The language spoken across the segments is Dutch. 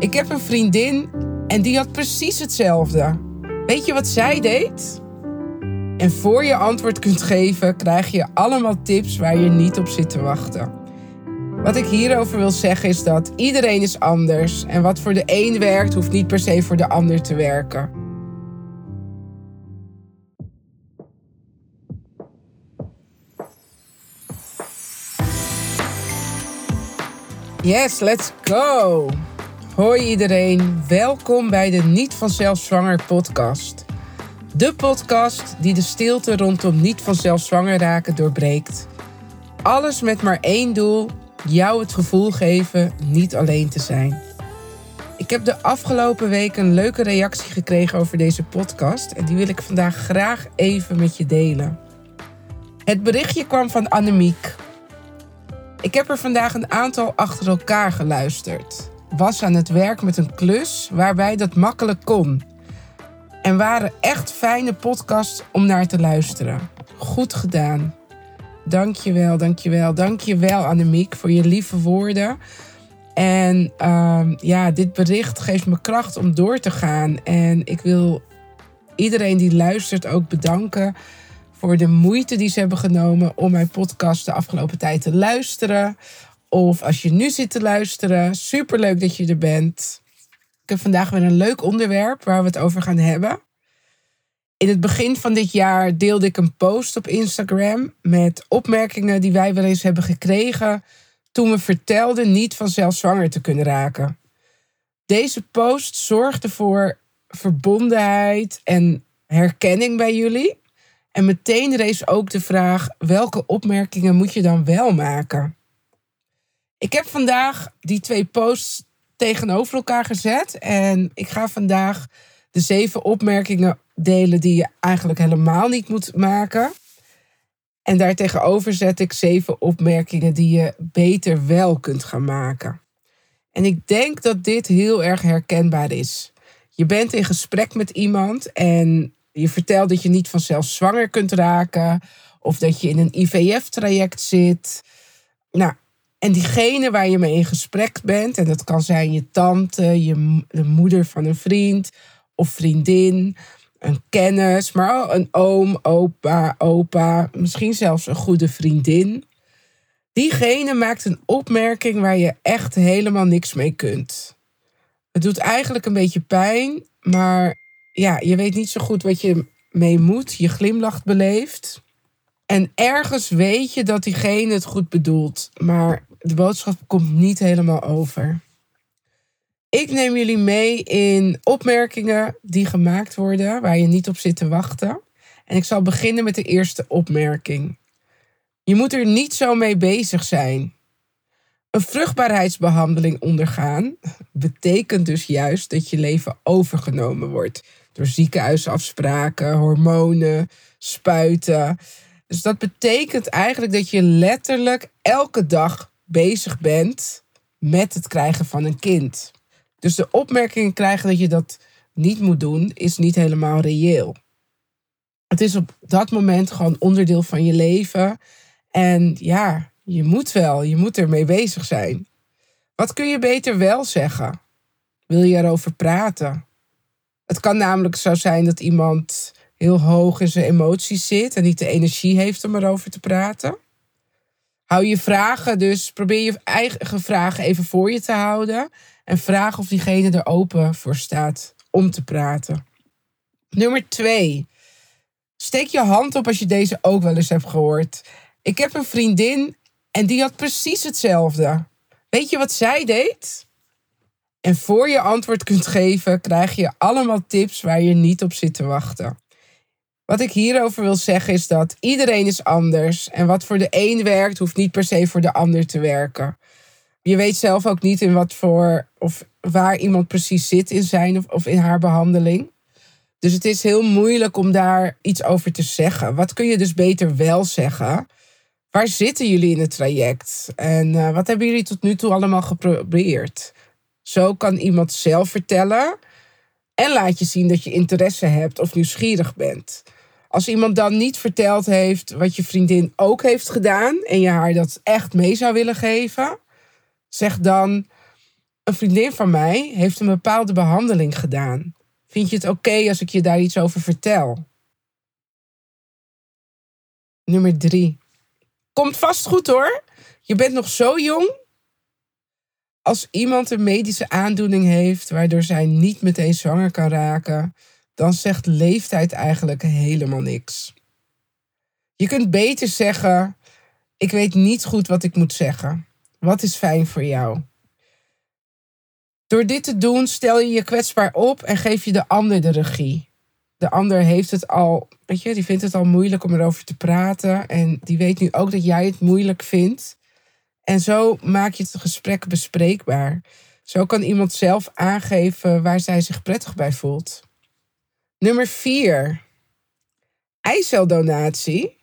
Ik heb een vriendin en die had precies hetzelfde. Weet je wat zij deed? En voor je antwoord kunt geven, krijg je allemaal tips waar je niet op zit te wachten. Wat ik hierover wil zeggen is dat iedereen is anders en wat voor de een werkt, hoeft niet per se voor de ander te werken. Yes, let's go! Hoi iedereen, welkom bij de Niet vanzelf zwanger podcast. De podcast die de stilte rondom niet vanzelf zwanger raken doorbreekt. Alles met maar één doel: jou het gevoel geven niet alleen te zijn. Ik heb de afgelopen week een leuke reactie gekregen over deze podcast en die wil ik vandaag graag even met je delen. Het berichtje kwam van Annemiek. Ik heb er vandaag een aantal achter elkaar geluisterd. Was aan het werk met een klus waarbij dat makkelijk kon. En waren echt fijne podcasts om naar te luisteren. Goed gedaan. Dankjewel, dankjewel, dankjewel Annemiek voor je lieve woorden. En uh, ja, dit bericht geeft me kracht om door te gaan. En ik wil iedereen die luistert ook bedanken voor de moeite die ze hebben genomen om mijn podcast de afgelopen tijd te luisteren. Of als je nu zit te luisteren, superleuk dat je er bent. Ik heb vandaag weer een leuk onderwerp waar we het over gaan hebben. In het begin van dit jaar deelde ik een post op Instagram met opmerkingen die wij wel eens hebben gekregen toen we vertelden niet vanzelf zwanger te kunnen raken. Deze post zorgde voor verbondenheid en herkenning bij jullie. En meteen rees ook de vraag: welke opmerkingen moet je dan wel maken? Ik heb vandaag die twee posts tegenover elkaar gezet. En ik ga vandaag de zeven opmerkingen delen die je eigenlijk helemaal niet moet maken. En daartegenover zet ik zeven opmerkingen die je beter wel kunt gaan maken. En ik denk dat dit heel erg herkenbaar is. Je bent in gesprek met iemand en je vertelt dat je niet vanzelf zwanger kunt raken. Of dat je in een IVF-traject zit. Nou, en diegene waar je mee in gesprek bent, en dat kan zijn je tante, je, de moeder van een vriend of vriendin, een kennis, maar een oom, opa, opa, misschien zelfs een goede vriendin. Diegene maakt een opmerking waar je echt helemaal niks mee kunt. Het doet eigenlijk een beetje pijn, maar ja, je weet niet zo goed wat je mee moet. Je glimlacht beleeft. En ergens weet je dat diegene het goed bedoelt, maar de boodschap komt niet helemaal over. Ik neem jullie mee in opmerkingen die gemaakt worden waar je niet op zit te wachten. En ik zal beginnen met de eerste opmerking. Je moet er niet zo mee bezig zijn. Een vruchtbaarheidsbehandeling ondergaan betekent dus juist dat je leven overgenomen wordt door ziekenhuisafspraken, hormonen, spuiten. Dus dat betekent eigenlijk dat je letterlijk elke dag bezig bent met het krijgen van een kind. Dus de opmerking krijgen dat je dat niet moet doen, is niet helemaal reëel. Het is op dat moment gewoon onderdeel van je leven. En ja, je moet wel, je moet ermee bezig zijn. Wat kun je beter wel zeggen? Wil je erover praten? Het kan namelijk zo zijn dat iemand heel hoog in zijn emoties zit en niet de energie heeft om erover te praten. Hou je vragen dus, probeer je eigen vragen even voor je te houden en vraag of diegene er open voor staat om te praten. Nummer twee. Steek je hand op als je deze ook wel eens hebt gehoord. Ik heb een vriendin en die had precies hetzelfde. Weet je wat zij deed? En voor je antwoord kunt geven, krijg je allemaal tips waar je niet op zit te wachten. Wat ik hierover wil zeggen is dat iedereen is anders. En wat voor de een werkt, hoeft niet per se voor de ander te werken. Je weet zelf ook niet in wat voor of waar iemand precies zit in zijn of, of in haar behandeling. Dus het is heel moeilijk om daar iets over te zeggen. Wat kun je dus beter wel zeggen? Waar zitten jullie in het traject? En uh, wat hebben jullie tot nu toe allemaal geprobeerd? Zo kan iemand zelf vertellen en laat je zien dat je interesse hebt of nieuwsgierig bent. Als iemand dan niet verteld heeft wat je vriendin ook heeft gedaan en je haar dat echt mee zou willen geven, zeg dan: Een vriendin van mij heeft een bepaalde behandeling gedaan. Vind je het oké als ik je daar iets over vertel? Nummer drie. Komt vast goed hoor. Je bent nog zo jong. Als iemand een medische aandoening heeft waardoor zij niet meteen zwanger kan raken, dan zegt leeftijd eigenlijk helemaal niks. Je kunt beter zeggen: Ik weet niet goed wat ik moet zeggen. Wat is fijn voor jou? Door dit te doen stel je je kwetsbaar op en geef je de ander de regie. De ander heeft het al, weet je, die vindt het al moeilijk om erover te praten. En die weet nu ook dat jij het moeilijk vindt. En zo maak je het gesprek bespreekbaar. Zo kan iemand zelf aangeven waar zij zich prettig bij voelt. Nummer 4. Eiceldonatie.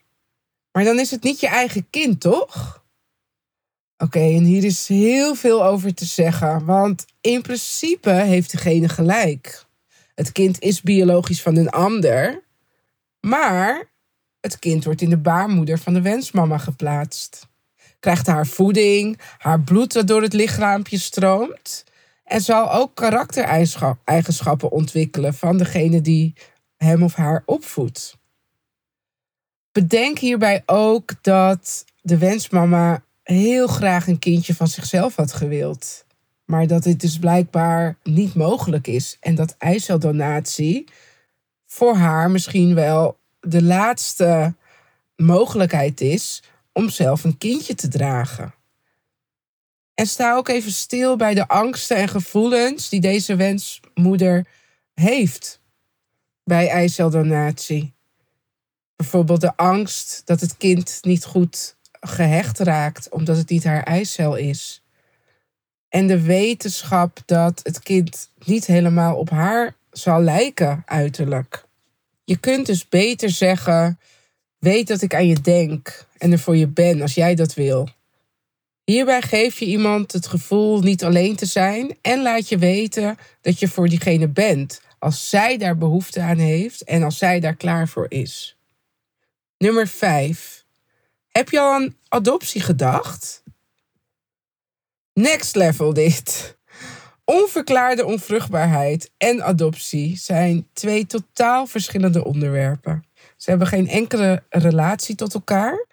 Maar dan is het niet je eigen kind, toch? Oké, en hier is heel veel over te zeggen, want in principe heeft degene gelijk. Het kind is biologisch van een ander, maar het kind wordt in de baarmoeder van de wensmama geplaatst. Krijgt haar voeding, haar bloed dat door het lichaampje stroomt en zal ook karaktereigenschappen ontwikkelen van degene die hem of haar opvoedt. Bedenk hierbij ook dat de wensmama heel graag een kindje van zichzelf had gewild. Maar dat dit dus blijkbaar niet mogelijk is. En dat eiceldonatie voor haar misschien wel de laatste mogelijkheid is om zelf een kindje te dragen. En sta ook even stil bij de angsten en gevoelens die deze wensmoeder heeft bij eiceldonatie. Bijvoorbeeld de angst dat het kind niet goed gehecht raakt omdat het niet haar eicel is. En de wetenschap dat het kind niet helemaal op haar zal lijken uiterlijk. Je kunt dus beter zeggen: weet dat ik aan je denk en er voor je ben als jij dat wil. Hierbij geef je iemand het gevoel niet alleen te zijn en laat je weten dat je voor diegene bent als zij daar behoefte aan heeft en als zij daar klaar voor is. Nummer 5. Heb je al aan adoptie gedacht? Next level dit. Onverklaarde onvruchtbaarheid en adoptie zijn twee totaal verschillende onderwerpen. Ze hebben geen enkele relatie tot elkaar.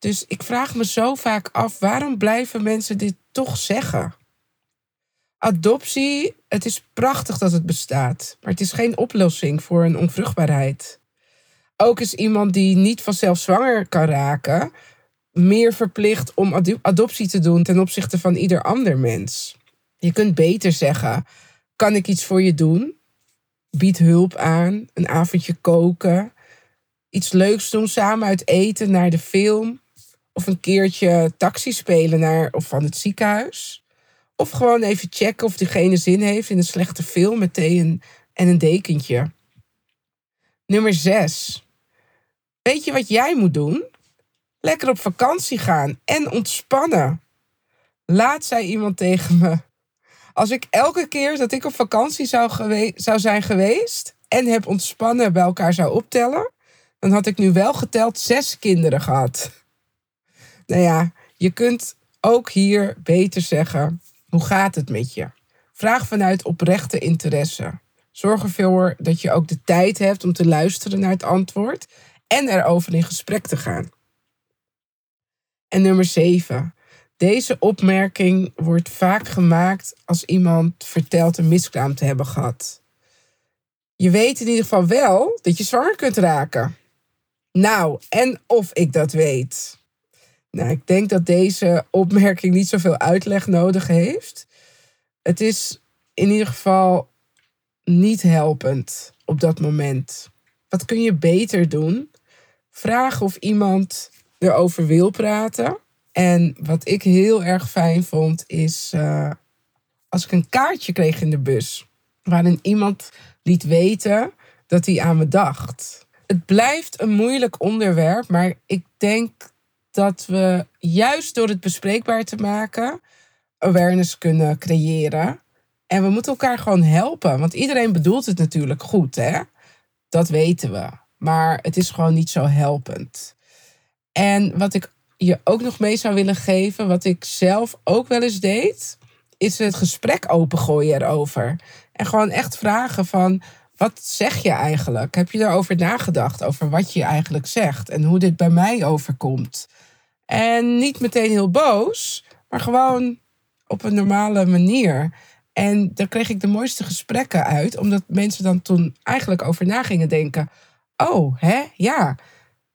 Dus ik vraag me zo vaak af, waarom blijven mensen dit toch zeggen? Adoptie, het is prachtig dat het bestaat, maar het is geen oplossing voor een onvruchtbaarheid ook is iemand die niet vanzelf zwanger kan raken, meer verplicht om adoptie te doen ten opzichte van ieder ander mens. Je kunt beter zeggen: kan ik iets voor je doen? Bied hulp aan, een avondje koken, iets leuks doen, samen uit eten naar de film, of een keertje taxi spelen naar of van het ziekenhuis. Of gewoon even checken of diegene zin heeft in een slechte film met thee en, en een dekentje. Nummer 6. Weet je wat jij moet doen? Lekker op vakantie gaan en ontspannen. Laat zei iemand tegen me. Als ik elke keer dat ik op vakantie zou, zou zijn geweest en heb ontspannen bij elkaar zou optellen, dan had ik nu wel geteld zes kinderen gehad. Nou ja, je kunt ook hier beter zeggen: hoe gaat het met je? Vraag vanuit oprechte interesse. Zorg ervoor dat je ook de tijd hebt om te luisteren naar het antwoord en erover in gesprek te gaan. En nummer 7. Deze opmerking wordt vaak gemaakt als iemand vertelt een miskraam te hebben gehad. Je weet in ieder geval wel dat je zwanger kunt raken. Nou, en of ik dat weet. Nou, ik denk dat deze opmerking niet zoveel uitleg nodig heeft. Het is in ieder geval niet helpend op dat moment. Wat kun je beter doen? vragen of iemand erover wil praten. En wat ik heel erg fijn vond, is uh, als ik een kaartje kreeg in de bus. Waarin iemand liet weten dat hij aan me dacht. Het blijft een moeilijk onderwerp, maar ik denk dat we juist door het bespreekbaar te maken awareness kunnen creëren. En we moeten elkaar gewoon helpen, want iedereen bedoelt het natuurlijk goed, hè? Dat weten we. Maar het is gewoon niet zo helpend. En wat ik je ook nog mee zou willen geven, wat ik zelf ook wel eens deed, is het gesprek opengooien erover. En gewoon echt vragen van, wat zeg je eigenlijk? Heb je erover nagedacht, over wat je eigenlijk zegt en hoe dit bij mij overkomt? En niet meteen heel boos, maar gewoon op een normale manier. En daar kreeg ik de mooiste gesprekken uit, omdat mensen dan toen eigenlijk over na gingen denken. Oh, hè? Ja.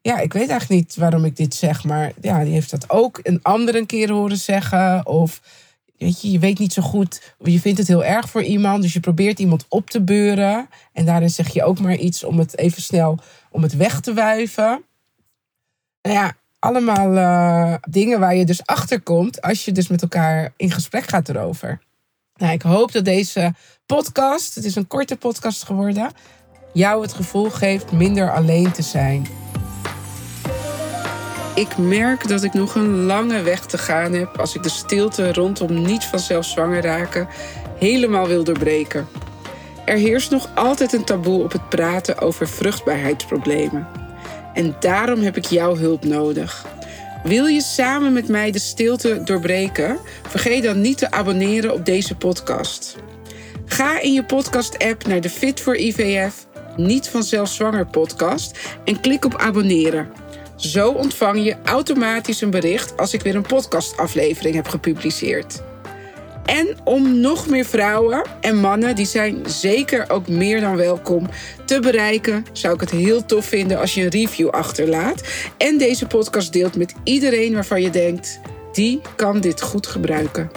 Ja, ik weet eigenlijk niet waarom ik dit zeg, maar ja, die heeft dat ook een andere keer horen zeggen. Of je, weet niet zo goed, je vindt het heel erg voor iemand, dus je probeert iemand op te beuren. En daarin zeg je ook maar iets om het even snel, om het weg te wuiven. Nou ja, allemaal uh, dingen waar je dus achter komt als je dus met elkaar in gesprek gaat erover. Nou, ik hoop dat deze podcast, het is een korte podcast geworden, jou het gevoel geeft minder alleen te zijn. Ik merk dat ik nog een lange weg te gaan heb als ik de stilte rondom niet vanzelf zwanger raken helemaal wil doorbreken. Er heerst nog altijd een taboe op het praten over vruchtbaarheidsproblemen. En daarom heb ik jouw hulp nodig. Wil je samen met mij de stilte doorbreken? Vergeet dan niet te abonneren op deze podcast. Ga in je podcast-app naar de Fit for IVF Niet vanzelf zwanger podcast en klik op abonneren. Zo ontvang je automatisch een bericht als ik weer een podcastaflevering heb gepubliceerd. En om nog meer vrouwen en mannen, die zijn zeker ook meer dan welkom, te bereiken, zou ik het heel tof vinden als je een review achterlaat. En deze podcast deelt met iedereen waarvan je denkt, die kan dit goed gebruiken.